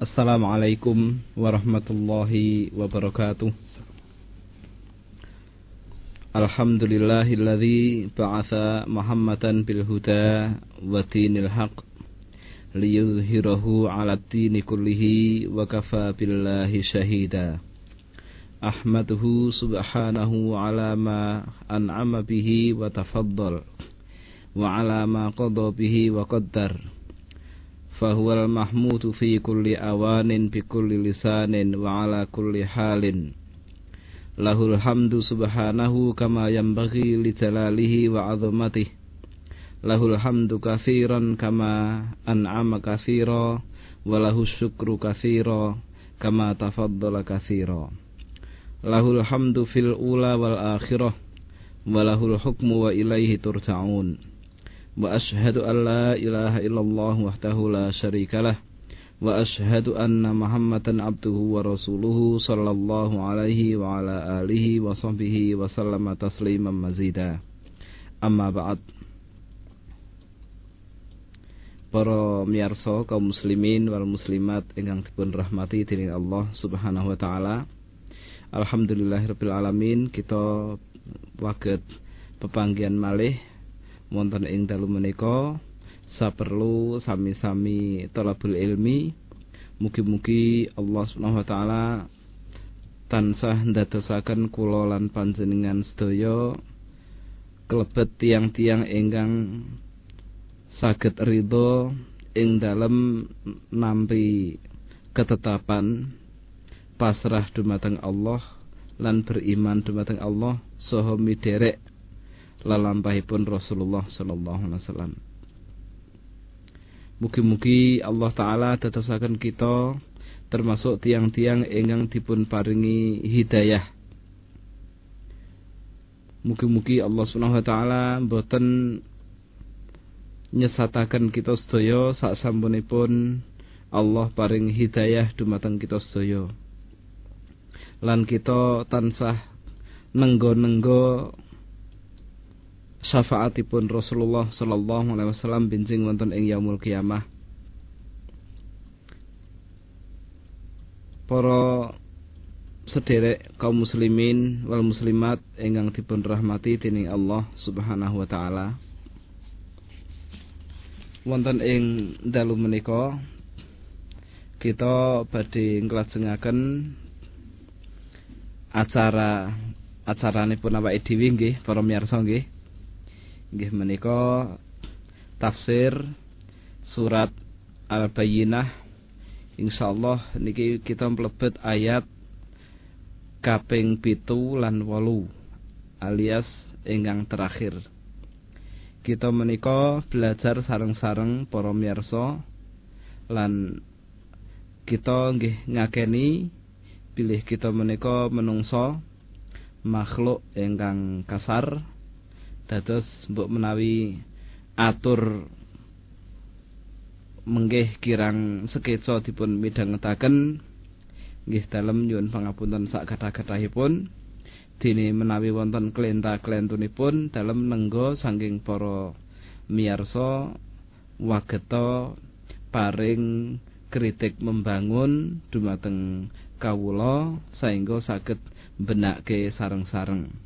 Assalamualaikum warahmatullahi wabarakatuh. Alhamdulillahilladzi ba'atha Muhammadan bil huda wa dinil haq liyudhhirahu 'ala dini kullihi wa kafa billahi shahida. Ahmaduhu subhanahu 'ala ma an'ama bihi wa tafaddal wa 'ala ma qada bihi wa qaddar. فهو المحمود في كل أوان بكل لسان وعلى كل حال. له الحمد سبحانه كما ينبغي لجلاله وعظمته. له الحمد كثيرا كما أنعم كثيرا وله الشكر كثيرا كما تفضل كثيرا. له الحمد في الأولى والآخرة وله الحكم وإليه ترجعون. وأشهد أن لا إله إلا الله وحده لا شريك له وأشهد أن محمدا عبده ورسوله صلى الله عليه وعلى آله wa sallama tasliman مزيدا Amma ba'd. Para miyarsa kaum muslimin wal muslimat ingkang dipun rahmati dening Allah Subhanahu wa taala. Alhamdulillahirabbil alamin kita waget pepanggian malih wonten ing dalu menika saperlu sami-sami talabul ilmi. Mugi-mugi Allah Subhanahu wa taala tansah ndadosaken kula lan panjenengan sedaya klebet tiang-tiang ingkang saged ridho ing dalem nampi ketetapan pasrah dumateng Allah lan beriman dumateng Allah saha miderek lalampahipun Rasulullah sallallahu alaihi wasallam. Mugi-mugi Allah taala dadosaken kita termasuk tiang-tiang ingkang dipun paringi hidayah. Mugi-mugi Allah Subhanahu wa taala boten nyesataken kita sedaya sak sampunipun Allah paring hidayah dumateng kita sedaya. Lan kita tansah nenggo-nenggo syafaatipun Rasulullah sallallahu alaihi wasallam benjing wonten ing yaumul kiamah. Para sederek kaum muslimin wal muslimat ingkang dipun rahmati dening Allah Subhanahu wa taala. Wonten ing dalu menika kita badhe nglajengaken acara acaranipun awake dhewe nggih para miyarsa nggih nggih menika tafsir surat Al-Bayyinah. Insyaallah niki kita mlebet ayat kaping pitu lan wolu alias ingkang terakhir. Kita menika belajar sareng-sareng para lan kita nggih ngakeni pilih kita menika menungso makhluk ingkang kasar dados mbok menawi atur menggih kirang sekeca dipun midhangetaken nggih dalem nyuwun pangapunten sak kathah-kathahipun dene menawi wonten klenta-klentunipun dalem nenggo saking para miyarsa wageta paring kritik membangun dumateng kawula saengga saged benake sareng-sareng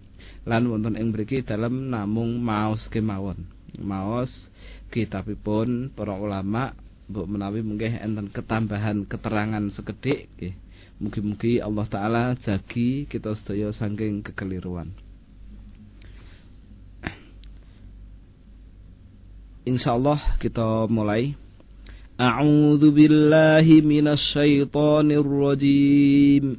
lan wonten ing mriki dalem namung maos kemawon. Maos kitabipun para ulama mbok menawi mungkin enten ketambahan keterangan sekedhik nggih. Mugi-mugi Allah taala jagi kita sedaya saking kekeliruan. Insyaallah kita mulai. A'udzu billahi minasy syaithanir rajim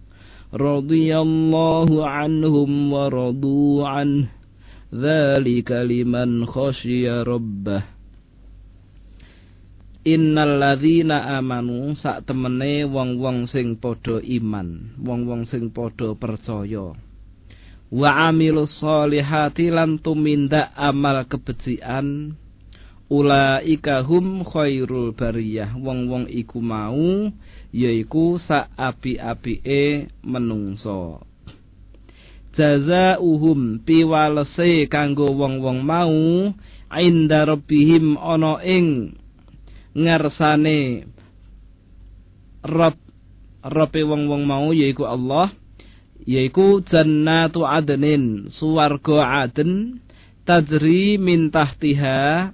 رضي الله عنهم ورضوا عنه ذلك لمن خشي ربه innalladzina amanu sak temene wong-wong sing padha iman wong-wong sing padha percaya wa amilus solihati lan tumindak amal kebejian ulaika hum khairul bariyah. Wong-wong iku mau yaiku sak api-apike menungso. Jazauhum piwalese kanggo wong-wong mau inda rabbihim ana ing ngarsane Rob Robe wong-wong mau yaiku Allah yaiku jannatu adnin suwarga aden tajri min tahtiha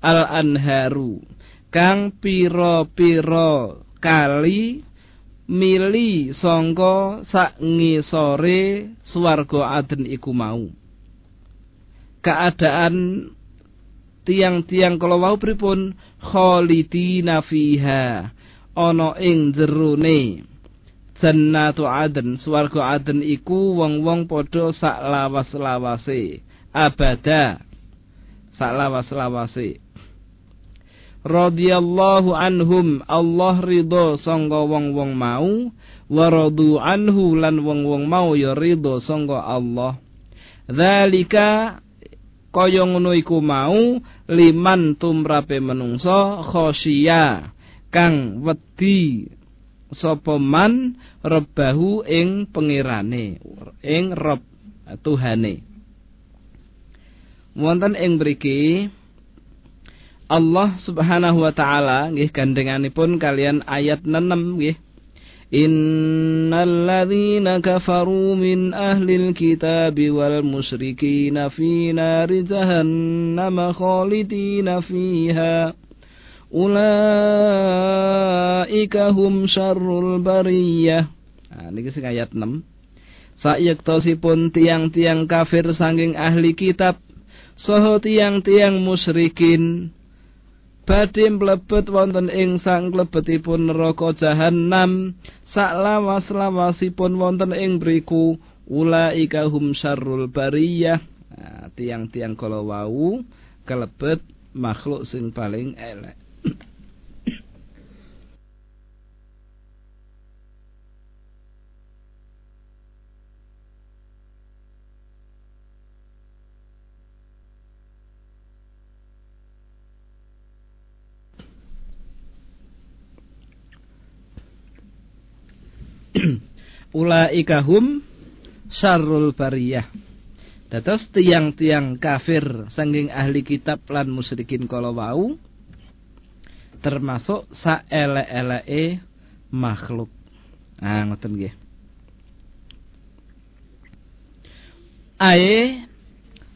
al anharu kang piro-piro kali mili sangka sak ngisore swarga aden iku mau. Keadaan tiang-tiang kalau wau pripun? Khalidina fiha. Ana ing jerone jannatu aden. Swarga aden iku wong-wong padha sak lawas-lawase abada. Sak lawas-lawase radhiyallahu anhum. Allah ridho sangga wong-wong mau. Wa radu anhu lan wong-wong mau ya ridho sangga Allah. Zalika kaya ngono iku mau liman tumrape menungso khosya kang wedi sapa man rebahu ing pengirane ing rob tuhane wonten ing mriki Allah Subhanahu wa taala nggih gandenganipun kalian ayat 6 nggih. Innalladzina kafaru min ahlil kitabi wal musyrikina fi nari jahannam khalidina fiha. Ulaika hum syarrul bariyah. Nah niki sing ayat 6 Sayektosipun tiang-tiang kafir sanging ahli kitab Soho tiang-tiang musyrikin badhe mlebet wonten ing sang klebetipun neraka jahanam saklawas-lawasipun wonten ing mriku ulaika hum syarrul bariyah. Nah, tiang-tiang kala wau kelebet makhluk sing paling elek ulaika hum syarrul bariyah. Dados tiang-tiang kafir sanging ahli kitab lan musyrikin kala wau termasuk saelek-eleke makhluk. Ah ngoten nggih. Ae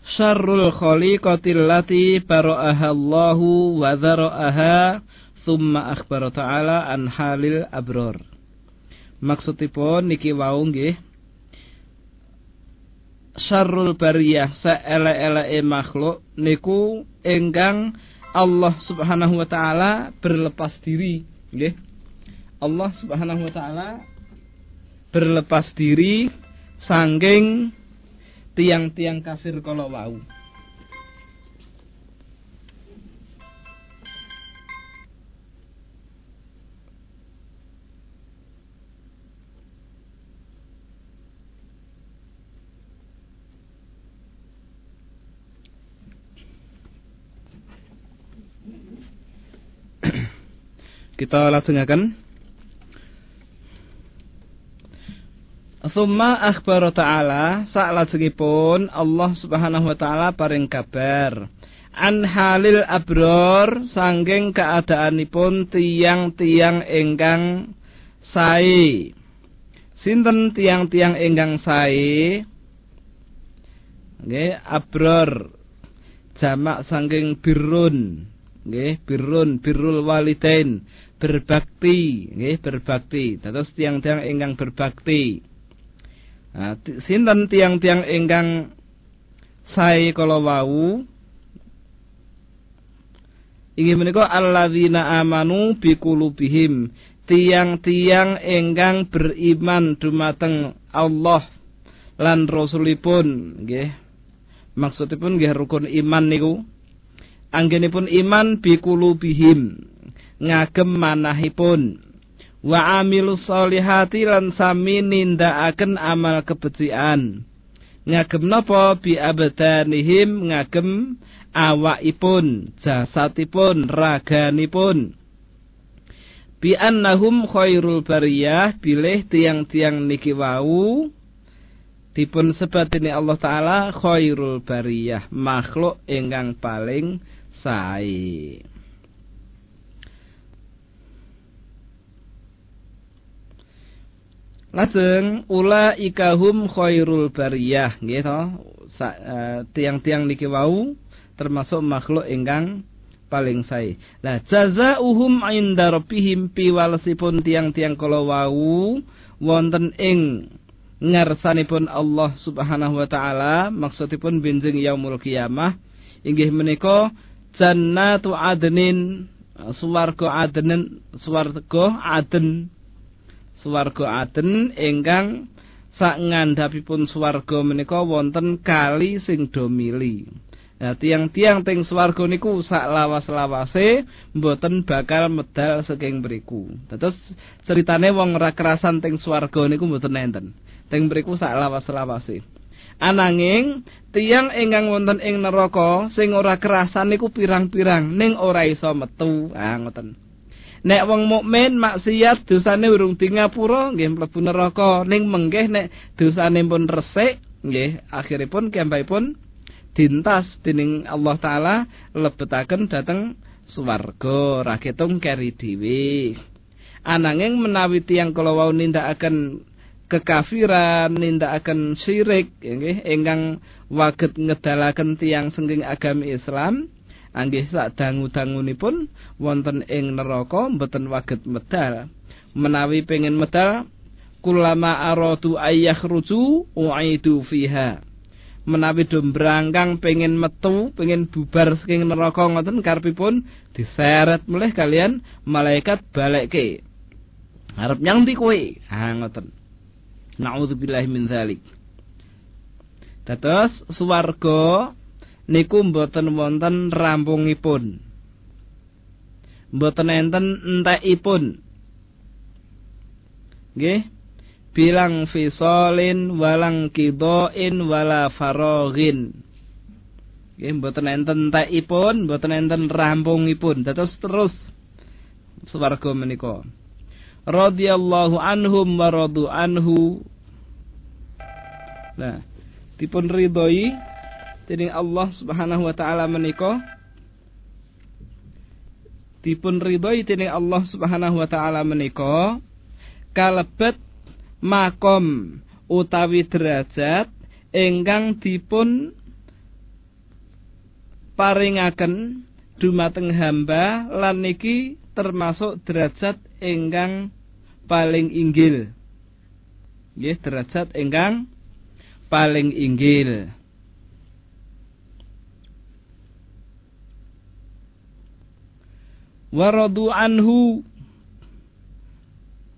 syarrul khaliqatil lati bara'aha Allahu wa dzara'aha thumma akhbara ta'ala an halil abror maksudipun niki wau nggih syarrul bariyah saele-eleke makhluk niku ingkang Allah Subhanahu wa taala berlepas diri nggih. Allah Subhanahu wa taala berlepas diri sangking tiang-tiang kafir kalau wau Kita lajengaken. Summa akhbar ta'ala lajengipun Allah Subhanahu wa taala paring kabar an halil abror sangking keadaanipun tiang-tiang ingkang sae. Sinten tiang-tiang ingkang sae? Nggih, abror jamak sangking birrun. Nggih, birrun birrul walidain berbakti. Nggih berbakti. Dados tiang-tiang ingkang berbakti. Nah, sinten tiang-tiang ingkang sae kala wau? Inggih menika alladzina amanu biqulubihim. Tiang-tiang ingkang beriman dumateng Allah lan rasulipun. Nggih. Maksudipun nggih rukun iman niku. Anggenipun iman biqulubihim ngagem manahipun. Wa amilus solihati lan sami nindakaken amal kebejian ngagem napa? Bi abdanihim ngagem awakipun jasadipun raganipun. Bi annahum khairul bariyah bilih tiang-tiang niki wau. Dipun sebatini Allah taala khairul bariyah makhluk ingkang paling sae Lajeng ula ikahum khairul bariyah. Uh, tiang-tiang niki wau termasuk makhluk ingkang paling sae. Lah jazaohum inda rabbihim piwalesipun tiang-tiang kala wau wonten ing ngarsanipun Allah Subhanahu wa taala maksudipun benjing yaumul kiamah inggih menika jannatu adnin swarga adnen swarga aden swarga aden ingkang sak ngandhapipun swarga menika wonten kali sing do mili. Nah, tiang-tiang teng swarga niku sak lawas-lawase mboten bakal medal saking mriku. Terus ceritane wong ora kerasan teng swarga niku mboten enten. Teng mriku sak lawas-lawase. Ananging tiang ingkang wonten ing neraka sing ora kerasan niku pirang-pirang ning ora iso metu. Ah ngoten. Nek wong mukmin maksiat dosane urung di ngapura nggih mlebu neraka ning menggih nek dosane pun resik nggih akhiripun pun dintas dening Allah taala lebetaken dhateng swarga ra ketung keri dhewe. Ananging menawi tiyang kala wau nindakaken kekafiran nindakaken syirik nggih ingkang waget ngedalaken tiyang sengking agami Islam anggih sak dangu-dangunipun wonten ing neraka mboten waget medal. Menawi pengen medal kulama aradu ayakhruju uaidu fiha. Menawi do brangkang pengen metu pengen bubar saking neraka ngoten karepipun diseret melih kalian malaikat balekke. Arep nyang ndi kowe. Ha ngoten. Naudzubillahi min dzalik Dados swarga niku mboten wonten rampungipun. Mboten enten entekipun. Nggih. Bilang fisolin walang kidoin wala farogin. Nggih mboten enten entekipun, mboten enten rampungipun. Dados terus swarga menika. Radhiyallahu anhum wa radu anhu. Nah, dipun ridhoi dening Allah Subhanahu wa taala menika dipun ridhoi dening Allah Subhanahu wa taala menika kalebet makom utawi derajat ingkang dipun paringaken dumateng hamba lan niki termasuk derajat ingkang paling inggil. Nggih derajat ingkang paling inggil waradu anhu.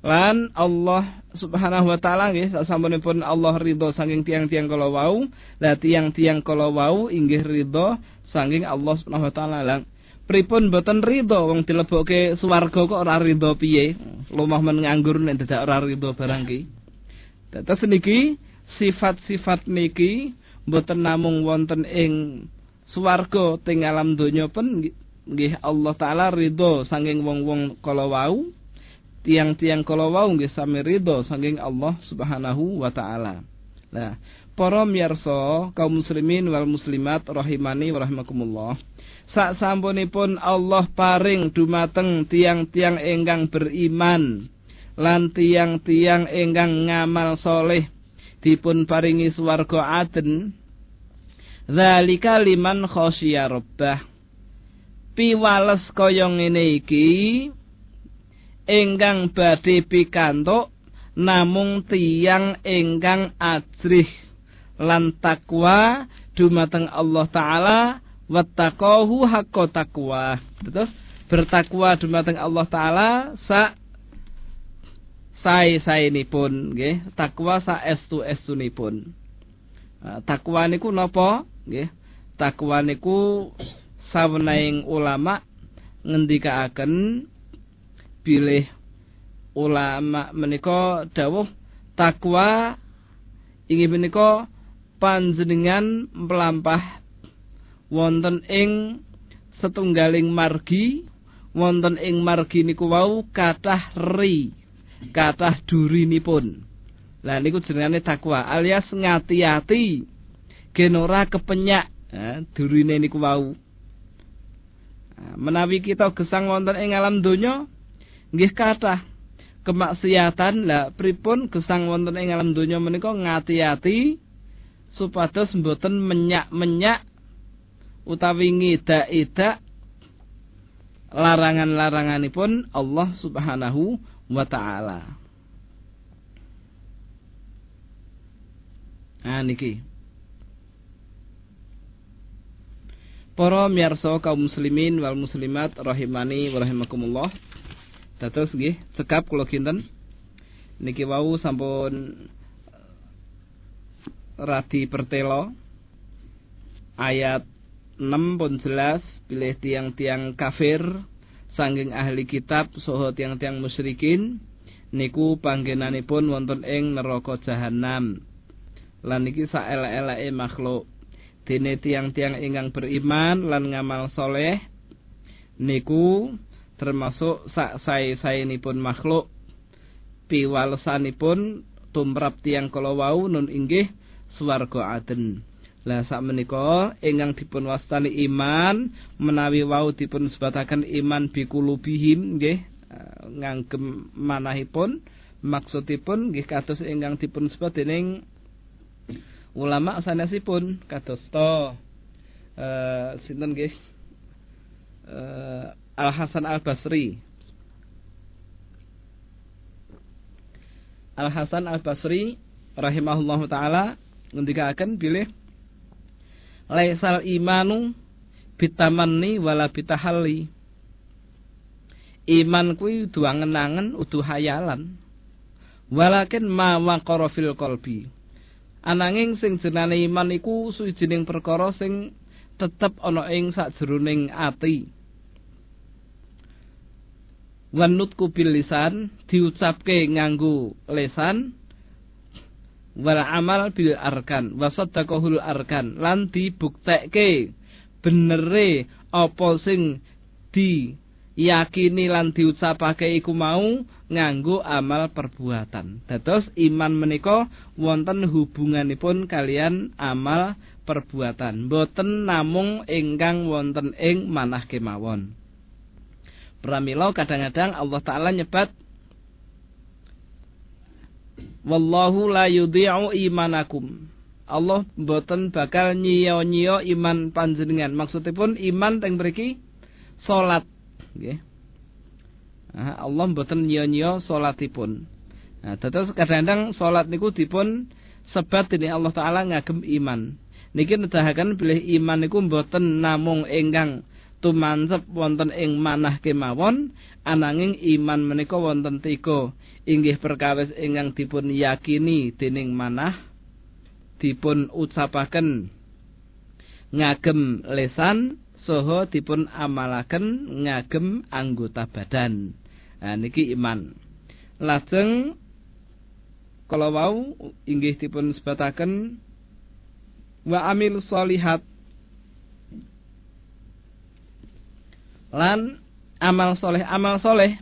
Lan Allah Subhanahu wa taala nggih sasampunipun Allah ridho saking tiang-tiang kala wau. La tiang-tiang kala wau inggih ridho saking Allah Subhanahu wa taala. Lang pripun boten ridho? Wong dilebokke swarga kok ora ridho piye? Lumah men nganggur nek dadak ora ridho barang ki dados niki sifat-sifat niki boten namung wonten ing swarga teng alam donya pun nggih Allah taala ridho saking wong-wong kala wau tiang-tiang kala wau nggih sami ridho saking Allah Subhanahu wa taala. Nah, para miyarsa kaum muslimin wal muslimat rahimani wa rahimakumullah. Sak sampunipun Allah paring dumateng tiang-tiang ingkang beriman lan tiang-tiang ingkang ngamal soleh dipun paringi swarga aden zalika liman khosyiya rabbah piwales kaya ngene iki ingkang badhe pikantuk namung tiyang ingkang ajrih lan takwa dumateng Allah taala wattaqahu haqqo takwa terus bertakwa dumateng Allah taala sa sae-saenipun nggih. Takwa sa estu-estunipun nah, takwa niku napa? Nggih. Takwa niku sawenaing ulama ngendikaaken bilih ulama menika dawuh takwa inggih menika panjenengan melampah wonten ing setunggaling margi. Wonten ing margi niku wau kathah ri kathah durinipun. Lah niku jenengane takwa alias ngati-ati genora kepenyak. Eh, durine niku wau menawi kita gesang wonten ing alam donya nggih kathah kemaksiatan lah pripun gesang wonten ing alam donya menika ngati-ati supados mboten menyak-menyak utawi ngidak-idak larangan-laranganipun Allah Subhanahu wa taala. Nah niki. Para miyarsa kaum muslimin wal muslimat rahimani wa rahimakumullah. Dados nggih cekap kula kinten. Niki wau sampun radi pertelo ayat 6 pun jelas pilih tiang-tiang kafir sanging ahli kitab soho tiang-tiang musyrikin niku panggenanipun wonten ing neraka jahanam lan niki saelek-eleke makhluk dene tiang-tiang ingkang beriman lan ngamal soleh niku termasuk sak sae-saenipun makhluk. Piwalesanipun tumrap tiang kala wau nun inggih swarga aden. Lah sak menika ingkang dipun wastani iman menawi wau dipun sebataken iman bikulubihim nggih eh, ngangkem manahipun maksudipun nggih kados ingkang dipun sebat dening ulama sanesipun to uh, sinten nggih uh, Al Hasan Al Basri. Al Hasan Al Basri rahimahullahu taala ngendikaken bilih laisal imanu bitamanni wala bitahalli. Iman kuwi udu angen-angen udu hayalan. Walakin ma waqara fil ananging sing jenane iman iku suwijining perkara sing tetep ana ing sajroning ati. Wanutku bil lisan diucapke nganggo lesan wal amal bil arkan wa saddaqahul arkan lan dibuktekke benere apa sing di yakini lan diucapake iku mau nganggo amal perbuatan. Dados iman menika wonten hubunganipun kalian amal perbuatan. Boten namung ingkang wonten ing manah kemawon. Pramila kadang-kadang Allah taala nyebat Wallahu la yudhi'u imanakum. Allah mboten bakal nyiyo-nyiyo iman panjenengan. Maksudipun iman teng mriki salat, nggih. Allah mboten nyiyo-nyiyo salatipun. Nah, terus kadang-kadang salat niku dipun sebat dening Allah taala ngagem iman. Niki nedahaken bilih iman niku mboten namung ingkang tumancep wonten ing manah kemawon ananging iman menika wonten tiga inggih perkawis ingkang dipun yakini dening manah dipun ucapaken ngagem lesan soho dipun amalaken ngagem anggota badan. Nah niki iman. Lajeng kalau wau inggih dipun sebataken wa amil solihat lan amal soleh amal soleh.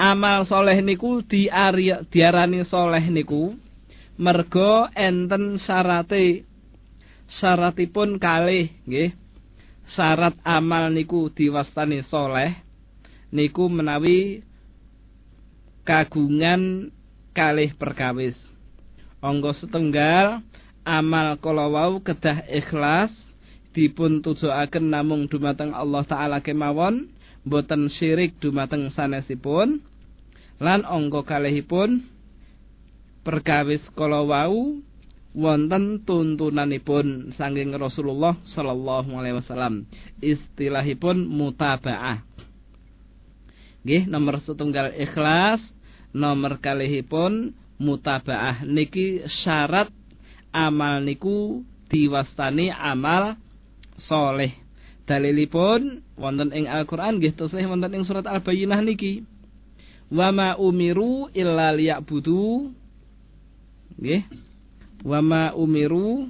Amal soleh niku diarani soleh niku mergo enten syarate syaratipun kalih nggih syarat amal niku diwastani soleh niku menawi kagungan kalih perkawis. Angga setunggal amal kala wau kedah ikhlas dipun tujuaken namung dumateng Allah taala kemawon boten syirik dumateng sanesipun lan angka kalihipun perkawis kala wau wonten tuntunanipun saking Rasulullah sallallahu alaihi wasallam. Istilahipun mutabaah. Nggih nomor setunggal ikhlas nomor kalihipun mutabaah. Niki syarat amal niku diwastani amal soleh. Dalilipun wonten ing Al-Qur'an nggih tasih wonten ing surat Al-Bayyinah niki. wa ma umiru illa liya'budu. Nggih wa ma umiru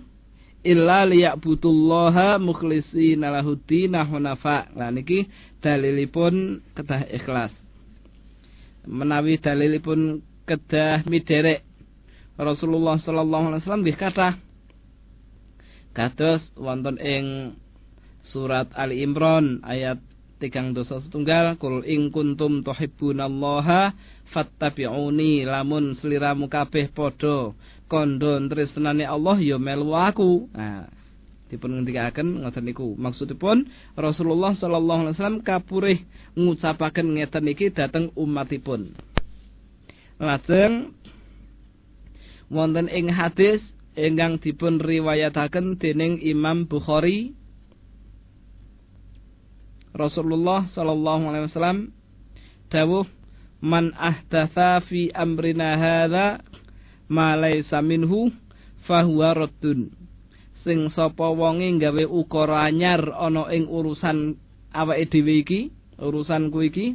illa liya'budullaha mukhlishina lahuddin hunafa. Lah niki dalilipun kedah ikhlas. Menawi dalilipun kedah miderek Rasulullah sallallahu alaihi wasallam nggih kathah. Kados wonten ing surat Ali Imran ayat tigang dosa setunggal kul ing kuntum tuhibbunallaha fattabi'uni. Lamun sliramu kabeh padha kandha tresnane Allah ya melu aku. Nah dipun ngendikaken ngoten niku. Maksudipun Rasulullah sallallahu alaihi wasallam kapurih ngucapaken ngeten iki dhateng umatipun. Lajeng wonten ing hadis ingkang dipun riwayataken dening Imam Bukhari Rasulullah sallallahu alaihi wasallam dawuh man ahdatha fi amrina hadza ma laysa minhu fahuwa raddun sing sapa wonge gawe ukara anyar ana ing urusan awake dhewe iki urusanku iki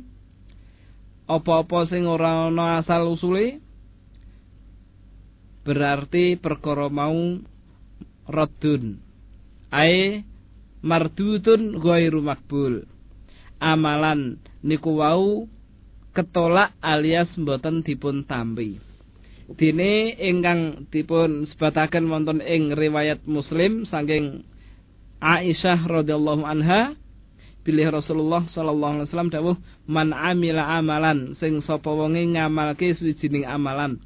apa-apa sing ora ana asal usule berarti perkara mau raddun ae mardutun ghairu makbul. Amalan niku wau ketolak alias mboten dipun tampi. Dene ingkang dipun sebataken wonten ing riwayat Muslim saking Aisyah radhiyallahu anha pilih Rasulullah sallallahu alaihi wasallam dawuh man amila amalan sing sapa wonge ngamalke swijining amalan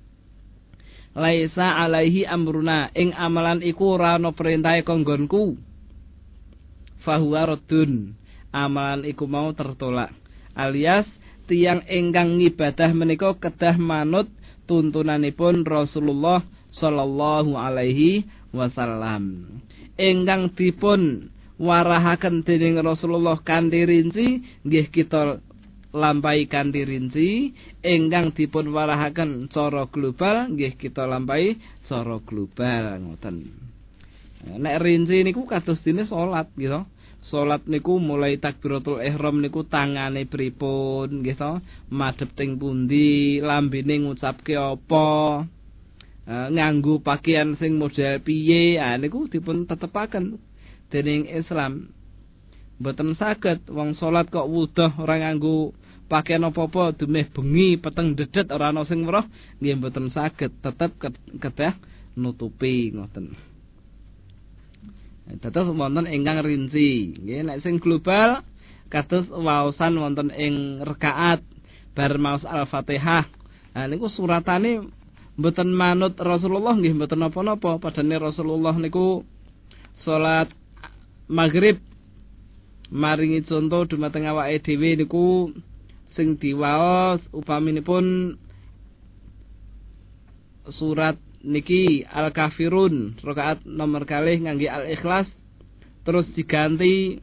laisa alaihi amruna. Ing amalan iku ora ana perintahe kanggonku. Fahuwa amalan iku mau tertolak alias tiang ingkang ngibadah menika kedah manut tuntunanipun Rasulullah sallallahu alaihi wasallam ingkang dipun warahaken dening Rasulullah kanthi rinci nggih kita lampahi kanthi rinci ingkang dipun warahaken cara global nggih kita lampahi cara global ngoten Nek rinci niku kados dene salat gitu. Salat niku mulai takbiratul ihram niku tangane pripun nggih to? Madhep teng pundi, lambene ngucapke apa? E, nganggo pakaian sing model piye? Ah niku dipun tetepaken dening Islam. Mboten saged wong salat kok wuduh ora nganggo pakaian apa-apa dumeh bengi peteng dedet ora ana sing weruh nggih mboten saged tetep kedah nutupi ngoten. Dados wonten ingkang rinci. Nggih, nek sing global kados waosan wonten ing rakaat bar maos Al-Fatihah. Nah niku suratane mboten manut Rasulullah nggih mboten napa-napa. Padane Rasulullah niku salat maghrib maringi contoh dumateng awake dhewe niku sing diwaos upaminipun surat niki al kafirun rakaat nomor kali ngangge al ikhlas terus diganti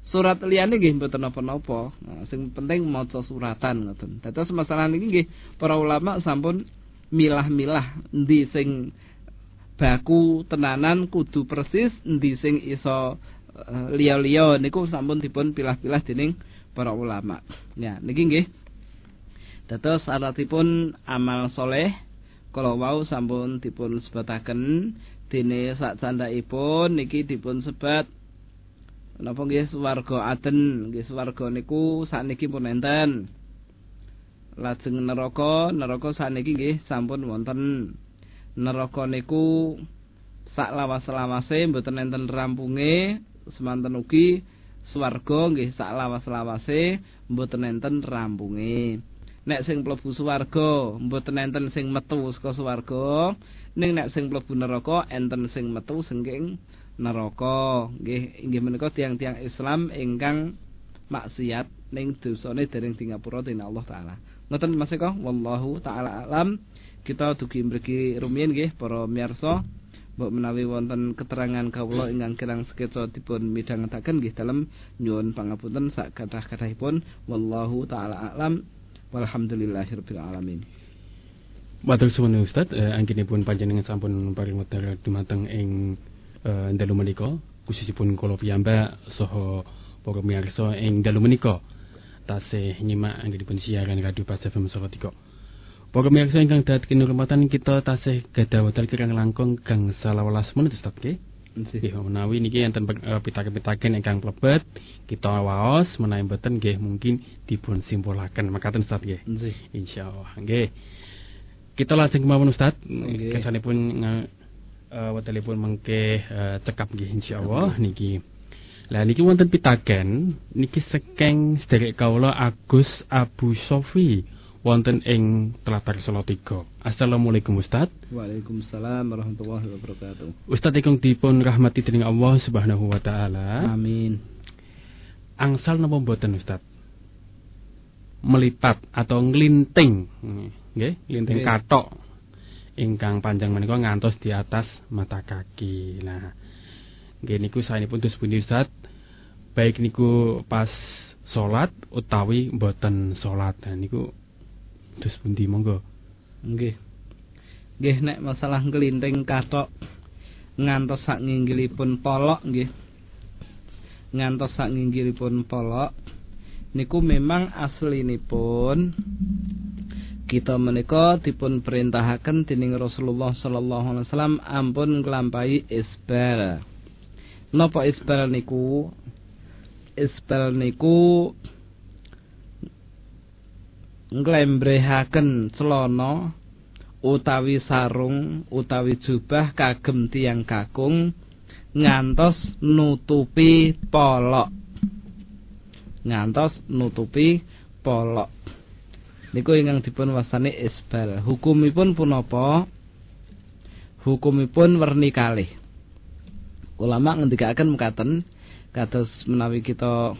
surat liyane nggih mboten napa-napa. Nah, sing penting maca suratan ngoten. Dados masalah niki nggih para ulama sampun milah-milah endi sing baku tenanan kudu persis endi sing iso uh, liya-liya. Niku sampun dipun pilah-pilah dening para ulama. Ya niki nggih. Dados syaratipun amal soleh kalau wau sampun dipun sebataken dene sak candhaipun niki dipun sebat. Napa nggih swarga aden? Nggih swarga niku sakniki pun enten. Lajeng neraka neraka sakniki nggih sampun wonten. Neraka niku sak lawas-lawase mboten enten rampunge semanten ugi swarga nggih sak lawas-lawase mboten enten rampunge nek sing mlebu swarga mboten enten sing metu saka swarga. Ning nek sing mlebu neraka enten sing metu saking neraka. Nggih inggih menika tiang-tiang Islam ingkang maksiat ning dosane dereng tingapura dening Allah taala. Ngoten Mas Eko? Wallahu taala alam. Kita dugi mriki rumiyin nggih para miyarsa. Mbok menawi wonten keterangan kawula ingkang kirang sketsa dipun midhangetaken nggih dalem nyuwun pangapunten sak kathah-kathahipun. Wallahu taala alam Walhamdulillahirabbil alamin. Matur suwun Ustaz, eh, anggenipun panjenengan sampun paring wedal dumateng ing eh, dalu menika, khususipun kula piyambak saha para miyarsa ing dalu menika. tasih nyimak anggenipun siaran Radio Pas FM Solo 3. Para pemirsa ingkang dhateng kinurmatan kita tasih gadah wekdal kirang langkung gang 11 menit Ustaz nggih. Nggih menawi niki enten uh, pitaken-pitaken ingkang plebet kita waos menawi mboten nggih mungkin dipun simpulaken makaten Ustaz nggih. Nggih. Insyaallah nggih. Kita lajeng kemawon Ustaz. Kesanipun uh, wektalipun mengke uh, cekap nggih insyaallah niki. Lah niki wonten pitaken niki sekeng sederek kawula Agus Abu Sofi wonten ing Telatar Solo 3. Assalamualaikum Ustaz. Waalaikumsalam warahmatullahi wabarakatuh. Ustaz ingkang dipun rahmati dening Allah Subhanahu wa taala. Amin. Angsal napa mboten Ustaz? Melipat atau nglinting. Nggih, nglinting katok ingkang panjang menika ngantos di atas mata kaki. Nah, nggih niku saenipun dus pundi Ustaz? baik niku pas salat utawi mboten salat nah niku terus pundi monggo. Nggih. Nggih nek masalah nglinting katok ngantos sak nginggilipun polok nggih. Ngantos sak nginggilipun polok niku memang aslinipun kita menika dipun perintahaken dening Rasulullah sallallahu alaihi wasallam ampun nglampahi isbal. Napa isbal niku? Isbal niku nglembrehaken celana utawi sarung utawi jubah kagem tiang kakung ngantos nutupi polok. Ngantos nutupi polok. Niku ingkang dipun wasani isbal. Hukumipun punapa? Hukumipun werni kalih. Ulama ngendikaken mekaten kados menawi kita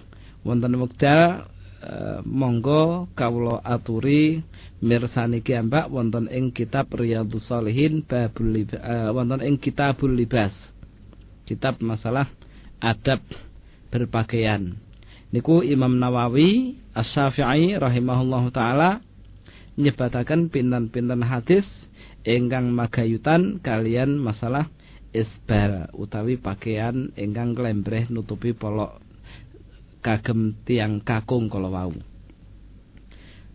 wonten wekdal e, monggo kawula aturi mirsani kiambak wonten ing kitab Riyadhus Shalihin babul e, wonten ing kitabul libas. Kitab masalah adab berpakaian. Niku Imam Nawawi Asy-Syafi'i rahimahullahu taala nyebataken pinten-pinten hadis ingkang magayutan kalian masalah isbal utawi pakaian ingkang klembreh nutupi polok kagem tiang kakung kala wau.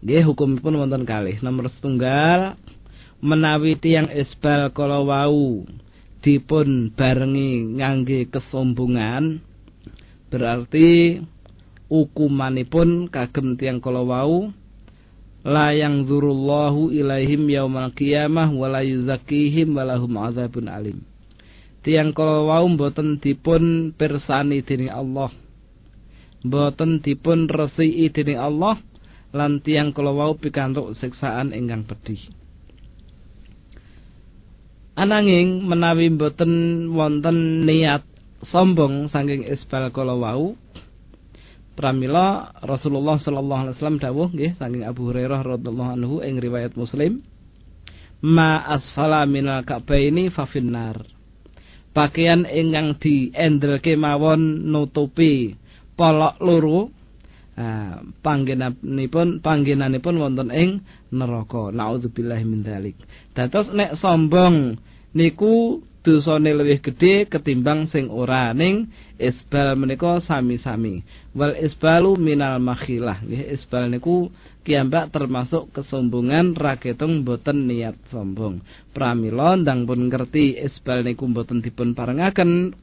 Nggih hukumipun wonten kalih. Nomor setunggal menawi tiang isbal kala wau dipun barengi ngangge kesombongan berarti ukumanipun kagem tiang kala wau la yang zurullahu ilaihim yaumal qiyamah wa la yuzakkihim wa lahum adzabun alim tiang kala wau mboten dipun pirsani dening Allah mboten dipun resiki dening Allah lan tiang kala wau pikantuk siksaan ingkang pedih. Ananging menawi mboten wonten niat sombong saking isbal kala pramila Rasulullah sallallahu alaihi wasallam dawuh nggih saking Abu Hurairah radhiyallahu anhu ing riwayat Muslim ma asfala minal ka'baini fa finnar. Pakaian ingkang diendelke mawon nutupi polok loro Nah, panggenanipun panggenanipun wonten ing neraka. Nauzubillahi min dzalik. Dados nek sombong niku dosane luwih gedhe ketimbang sing ora ning isbal menika sami-sami. Wal isbalu minal makhilah. Nggih isbal niku kiambak termasuk kesombongan raketung boten niat sombong. Pramila ndang pun ngerti isbal niku boten dipun parengaken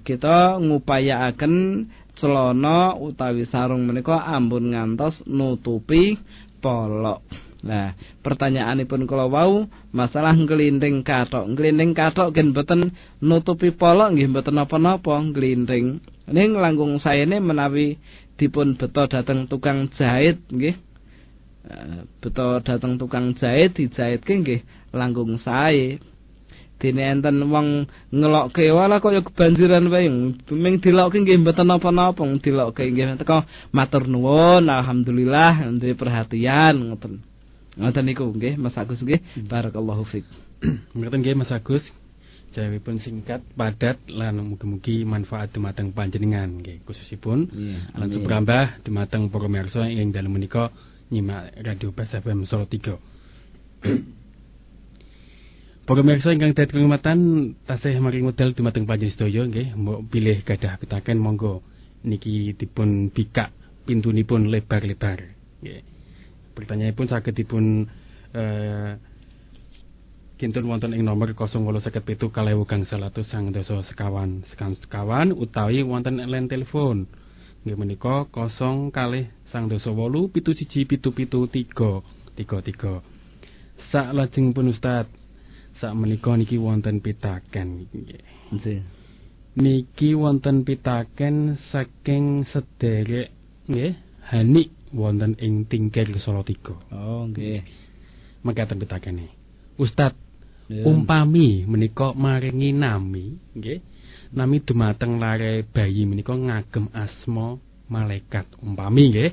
kita ngupayaaken celana utawi sarung menika ampun ngantos nutupi polok. Nah, pertanyaanipun kula wau masalah nglinting kathok. Nglinting kathok gen boten nutupi polok nggih boten napa-napa nglinting. Ning langkung sayene menawi dipun beto dateng tukang jahit nggih eh, beto dateng tukang jahit dijahitke nggih langkung sae dene enten wong ngelokke wala kaya kebanjiran wae. Ming dilokke nggih mboten napa-napa dilokke nggih. Teko matur nuwun alhamdulillah duwe perhatian ngoten. Ngoten niku nggih Mas Agus nggih. Barakallahu fik. Ngoten nggih Mas Agus. Pun singkat, padat lan mugi-mugi manfaat dumateng panjenengan nggih khususipun. Yeah, lan sebrambah dumateng para pamirsa ing dalem menika nyimak Radio Bas FM Solo 3. Para pamirsa ingkang dadi pengumatan tasih maring modal dumateng panjenengan nggih mbok pilih gadah pitaken monggo niki dipun bikak pintunipun lebar-lebar. Nggih. Pertanyaanipun saged dipun eh kinten wonten ing nomor 0857 kalewu gangsal atus sang dasa sekawan sekawan utawi wonten line telepon nggih menika 0 kalih sang dasa wolu pitu siji pitu pitu tiga tiga tiga sak lajeng pun Ustad sak menika niki wonten pitaken Nggih. niki wonten pitaken saking sederek nggih Hanik wonten ing Tingkir Salatiga Oh, nggih. mekaten pitakene Ustad Ya. umpami menika maringi nami nggih nami dumateng lare bayi menika ngagem asma malaikat umpami nggih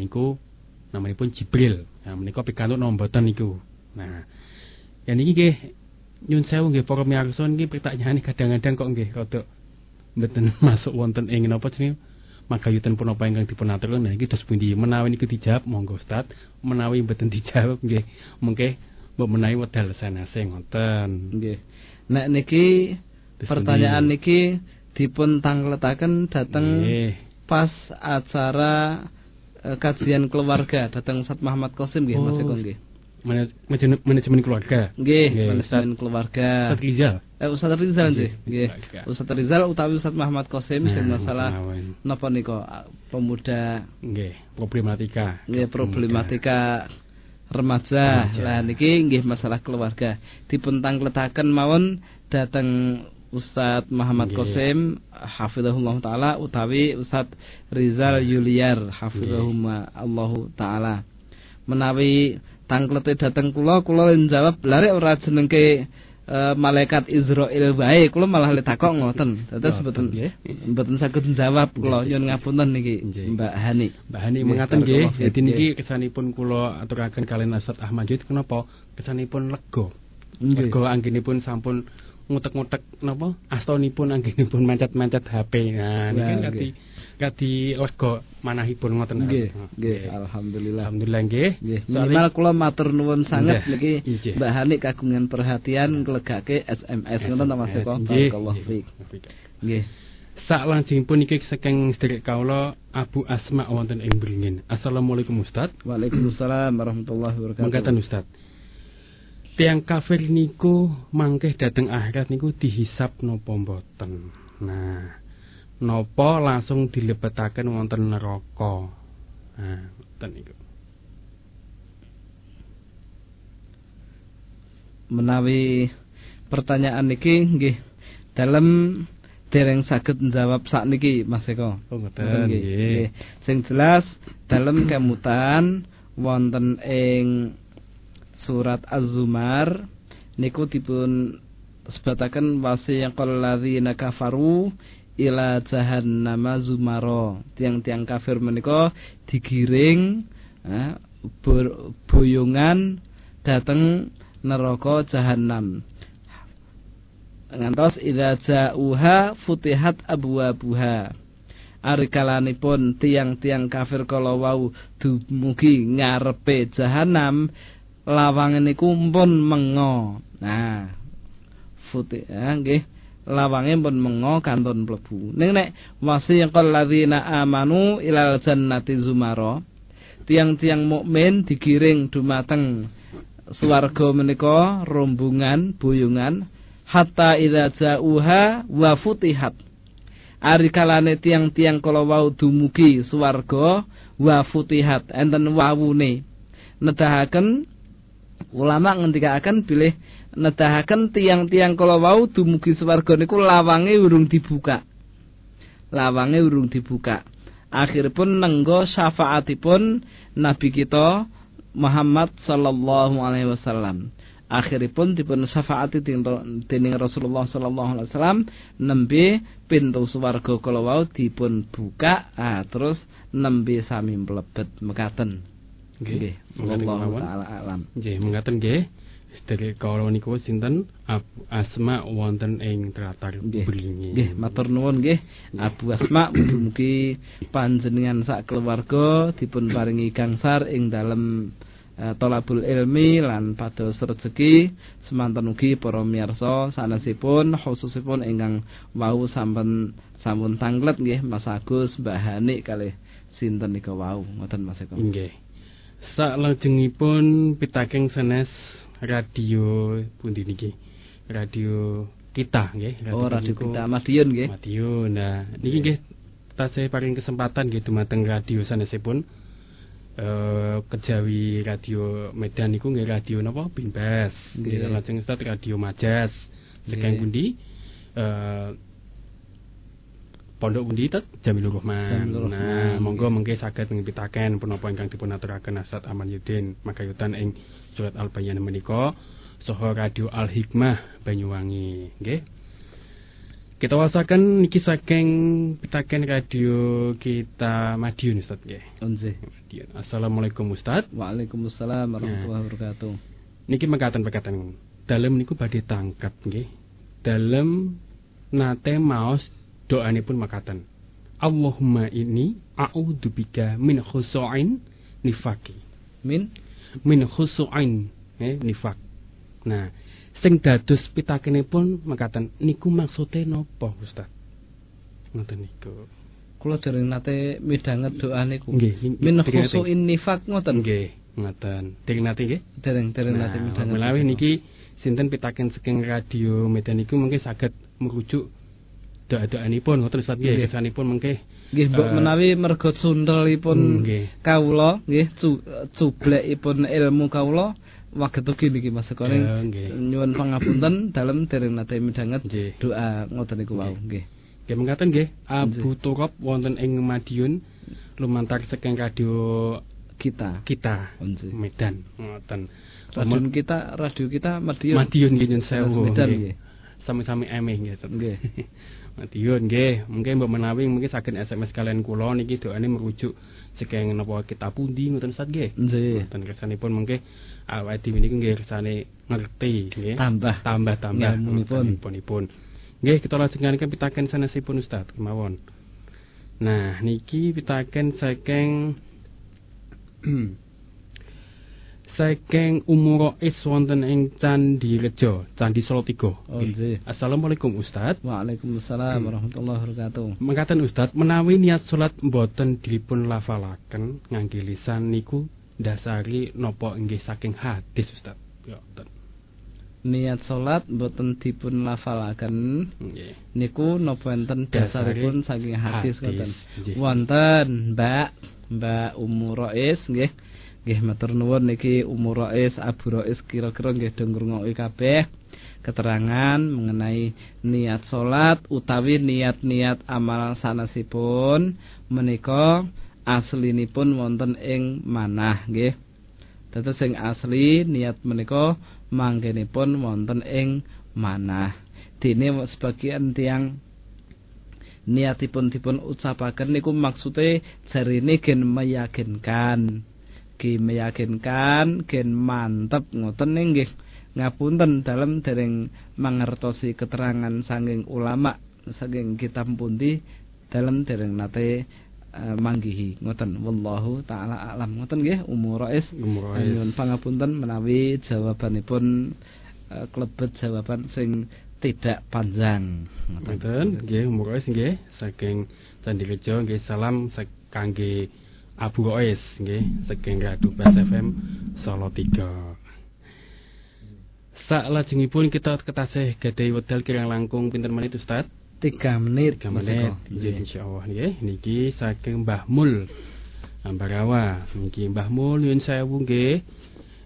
niku namanipun Jibril nah menika pikantuk napa mboten niku nah ya niki nggih nyun sewu nggih para miyarsa niki pertanyaan kadang-kadang kok nggih rada mboten masuk wonten ing napa jenenge magayutan punapa ingkang dipun aturaken nah iki dos pundi menawi niku dijawab monggo Ustaz menawi mboten dijawab nggih mengke mbok menawi wedal sanase ngoten Nggih. Nek niki pertanyaan niki dipun tangletaken dhateng Nggih. pas acara eh, kajian keluarga dhateng Ustaz Muhammad Qasim nggih Mas Oh. Eko nggih. Mana- manajemen, manajemen keluarga. Nggih, manajemen keluarga. Ustaz Rizal. Eh Ustaz Rizal nggih. Nggih. Ustaz Rizal utawi Ustaz Muhammad Qasim sing Nah, masalah mawon. napa nika pemuda Nggih, problematika. nggih problematika remaja. Remaja. Lah niki nggih masalah keluarga. Dipun tangletaken mawon dhateng Ustaz Muhammad Nggih. Qasim hafizahullah taala utawi Ustaz Rizal Yuliar hafizahumma Allahu taala. Menawi tanglete dhateng kula kula njawab lare ora jenengke eh, malaikat Israel wae kula malah le takok ngoten. Dados mboten mboten saged njawab kula nyuwun ngapunten niki. Mbak Hani. Mbak Hani mengaten nggih, dadi niki kesanipun kula aturaken kalian Ustaz Ahmad Yud kenapa? Kesanipun lega. Lega anggenipun sampun ngutek-ngutek napa? Astonipun anggenipun mancet-mancet HP. Nah, niki Nah, kan kadi kadi lega manahipun ngoten. Nggih, Nah, nggih, alhamdulillah. Alhamdulillah nggih. Nggih, minimal kula matur nuwun sanget Nggih, niki nggih. Mbak Hani kagungan perhatian nglegake SMS ngoten Mas Eko. Nggih, Barakallahu nggih. fiik. Nggih. Sak langsungipun niki saking sedherek kawula Abu Asma wonten ing Bringin. Assalamualaikum Ustaz. Waalaikumsalam warahmatullahi wabarakatuh. Mangkatan Ustaz. Tiang kafir niku mangkeh dateng akhirat niku dihisap napa mboten. Nah, napa langsung dilebetaken wonten neraka. Nah, ngoten niku. Menawi pertanyaan niki nggih dalem dereng saged njawab sakniki Mas Eko. Oh, ngoten Ngoten nggih. Sing jelas dalem kemutan wonten ing surat Az-Zumar niku dipun sebataken wasiyaqal ladzina kafaru ila jahannama zumara. Tiang-tiang kafir menika digiring eh, boyongan dateng neraka jahanam. Ngantos idza ja'uha futihat abwabuha. Arikalanipun tiang-tiang kafir kala wau dumugi ngarepe jahanam lawange niku pun mengo. Nah, futi eh, nggih lawange pun mengo kantun mlebu. Ning nek wasiqal ladzina amanu ilal jannati zumara. Tiang-tiang mukmin digiring dumateng swarga menika rombongan boyongan hatta idza ja'uha wa futihat. Ari kalane tiang-tiang kala wau dumugi swarga wa futihat enten wawune. Nedahaken ulama ngendikaken bilih nedahaken tiang-tiang kala wau dumugi swarga niku lawange urung dibuka. Lawange urung dibuka. Akhiripun nenggo syafaatipun Nabi kita Muhammad sallallahu alaihi wasallam. Akhiripun dipun syafaati dening Rasulullah sallallahu alaihi wasallam nembe pintu swarga kala wau dipun buka ah, terus nembe sami mlebet mekaten. Nggih. Mekaten Wallahu kemawon. taala alam. Nggih, mengaten nggih. Sedherek kawula niku sinten Abu Asma wonten ing Tratar. Bringin. Nggih, matur nuwun nggih. Abu Asma mugi panjenengan sak keluarga dipun paringi gangsar ing dalem eh, tolabul ilmi lan pados rezeki semanten ugi para miyarsa sanesipun khususipun ingkang wau sampun sampun tanglet nggih Mas Agus Mbah Hani kalih sinten nika wau ngoten Mas Eko Nggih. Salajengipun pitaking sanes radio pundi niki? Radio kita nggih. Oh radio kita Madiun nggih Madiun. Nah, niki nggih tasih paring kesempatan nggih dumateng radio sanesipun eh kejawi radio Medan niku nggih radio napa Binbas. Nggih. Lajeng Ustaz radio Majas. Nggih. pundi? Eh Pondok pundi tet Jamilur Rahman. Jamilur Nah, Rahman. monggo mengke saged ngipitaken punapa ingkang dipun aturaken Aman Yudin makayutan ing surat Al-Bayyinah menika saha radio Al Hikmah Banyuwangi, nggih. Kita wasaken niki saking pitaken radio kita Madiun Ustaz nggih. Nggih Madiun. Assalamualaikum Ustaz. Waalaikumsalam warahmatullahi wabarakatuh Niki mekaten-mekaten. Dalem niku badhe tangkat nggih. Dalem nate maos doanipun makaten. Allahumma ini a'udzubika min khusu'in nifaki. Min Min khusu'in eh, nifak. Nah, sing dados pitakenipun makaten niku maksude napa Ustaz? Ngoten niku. kula dereng nate midhanget doa niku Nggih, min dereng khusuin nifak ngoten Nggih, ngoten. Ding nate nggih. dereng dereng Nah, nate midhanget menawi niki sinten pitaken saking radio Medan niku mungkin saged merujuk doa-doanipun ngoten Ustaz? Nggih. Kesanipun mengke Nggih mbok eh, menawi merga sundelipun kawula nggih cu, cublekipun ilmu kawula waget ugi niki Mas Eko ning Eh, nyuwun pangapunten dalem dereng nate midhanget Nggih. doa ngoten niku wau. Nggih. Nggih. Mengatakan nggih. Abu Turab wonten ing Madiun lumantar saking radio kita. kita Nggih. Medan. Ngoten. radio kita radio kita Madiun. Madiun nggih nyun sewu. Medan nggih. Sami-sami emeh nggih. Ustaz. nggih Madiun nggih, mungkin mbok menawi mungkin saged SMS kalian kula niki doane merujuk saking napa kita pundi ngoten Ustaz nggih. nggih Ngoten kersanipun mungkin awake dhewe niku nggih kersane ngerti nggih. tambah tambah-tambah Ngilmunipun. ilmunipun. Nggih, kita lajengaken pitaken sanesipun Ustaz kemawon. Nah, niki pitaken saking saking umur is wonten ing Candi Rejo, Candi Solo 3. Oh. Assalamualaikum Ustaz. Waalaikumsalam warahmatullahi wabarakatuh Mengatakan Ustaz, menawi niat salat mboten dipun lafalaken ngangge lisan niku dasari nopo inggih saking hadis Ustaz. Ya, niat salat boten dipun lafalaken Nggih. niku napa enten dasaripun saking hadis ngoten wonten Mbak Mbak Umur Rais nggih nggih matur nuwun niki Umur Rais Abu Rais kira-kira nggih do ngrungoki kabeh keterangan mengenai niat salat utawi niat-niat amal sanesipun menika aslinipun wonten ing manah nggih Dados sing asli niat menika manggenipun wonten ing manah. Dene sebagian tiang niatipun dipun ucapaken niku maksude jarine gen meyakinkan. Ki meyakinkan gen mantep ngoten nggih. Ngapunten dalem dereng mangertosi keterangan saking ulama saking kitab pundi dalem dereng nate eh, manggihi ngoten. Wallahu taala alam. Ngoten nggih umur rais nyuwun pangapunten menawi jawabanipun eh, klebet jawaban sing tidak panjang. Ngoten, nggih Umur Rais nggih. Saking Candi Rejo nggih salam kangge Abu Rois nggih saking Radio Bas FM Solo 3. Salajengipun kita ketasih gadai wedal kirang langkung pinten menit Ustaz? tiga menit 3 Mas menit. Nggih insyaallah nggih niki saking Mbah Mul. Ambarawa niki Mbah Mul nyuwun sewu nggih.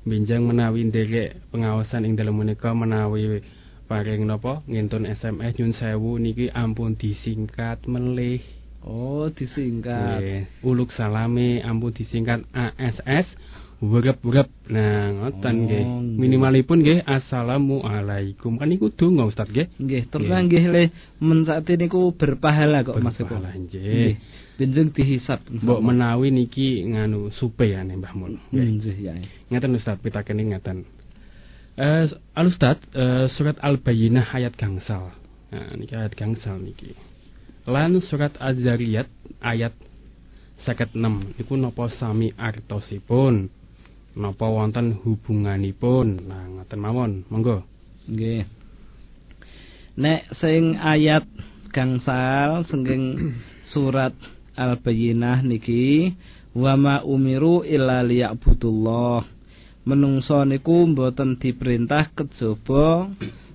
Minjang menawi nderek pengawasan ing dalem menika menawi paring napa ngintun SMS nyuwun sewu niki ampun disingkat melih. Oh disingkat Nggih. Uluk salame ampun disingkat ASS Wurep-wurep Nah ngoten Oh, nggih nggih. Minimalipun nggih Assalamualaikum Kan niku donga Ustaz nggih nggih terus Nggih. le men sakti niku berpahala kok Mas Eko Berpahala, nggih. benjing dihisab Mbok menawi niki nganu supe Mbah Mun. Nggih. nggih ya Ngeten Ustaz, pitaken ngeten. Eh Al Ustaz, eh, surat Al-Bayyinah ayat gangsal. Nah, niki ayat gangsal niki. Lan surat Az-Zariyat ayat 56 niku napa sami artosipun. napa wonten hubunganipun. Nah, ngoten mawon. Monggo. Nggih. Nek sing ayat gangsal sengking surat Al-Bayyinah niki wa ma umiru illa liya'budullah. Menungso niku mboten diperintah kejaba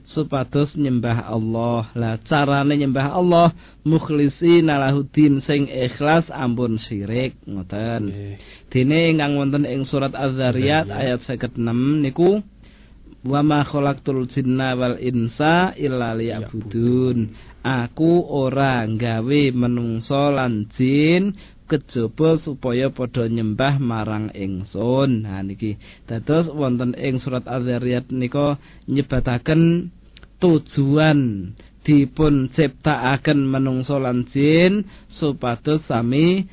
supados nyembah Allah. Lah carane nyembah Allah mukhlisi nalahuddin sing ikhlas ampun syirik ngoten. Dene ingkang wonten ing surat Az-Zariyat ayat 56 niku wa ma khalaqtul jinna wal insa illa liya'budun. Aku ora gawe menungso lan jin kejaba supaya padha nyembah marang ingsun. Nah niki dados wonten ing surat Az-Zariyat nika nyebataken tujuan dipun ciptakaken menungso lan jin supados sami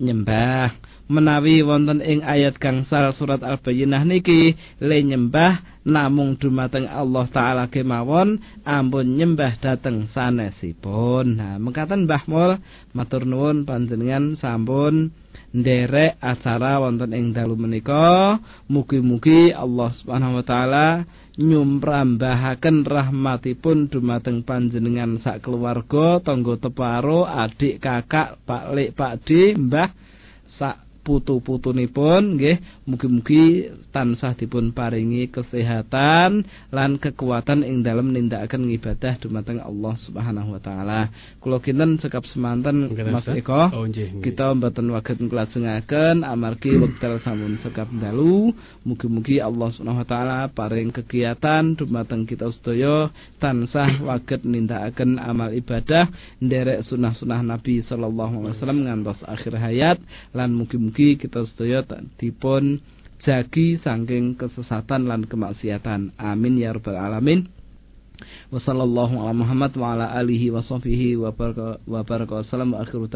nyembah menawi wonten ing ayat gangsal surat Al-Bayyinah niki le nyembah namung dumateng Allah taala kemawon ampun nyembah dateng sanesipun. Nah, mengkaten Mbah Mul matur nuwun panjenengan sampun nderek acara wonten ing dalu menika. Mugi-mugi Allah Subhanahu wa taala nyumprambahaken rahmatipun dumateng panjenengan sak keluarga, tangga teparo, adik, kakak, Pak Lek, Pak D, Mbah sak putu-putunipun nggih mugi-mugi tansah dipun paringi kesehatan lan kekuatan ing dalam nindakaken ibadah dumateng Allah Subhanahu wa taala. Kula kinten sekap semanten Mas Eko. Oh, nggih, Kita mboten waget nglajengaken amargi wekdal sampun sekap dalu. Mugi-mugi Allah Subhanahu wa taala paring kegiatan dumateng kita sedaya tansah waget nindakaken amal ibadah nderek sunah-sunah Nabi sallallahu alaihi wasallam ngantos akhir hayat lan mugi Mugi kita sedaya dipun jagi saking kesesatan lan kemaksiatan. Amin ya rabbal alamin. Wassallallahu ala Muhammad wa ala alihi wa sahbihi wa baraka wa wa akhiru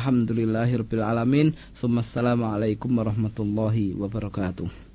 hamdulillahi rabbil alamin. Assalamualaikum warahmatullahi wabarakatuh.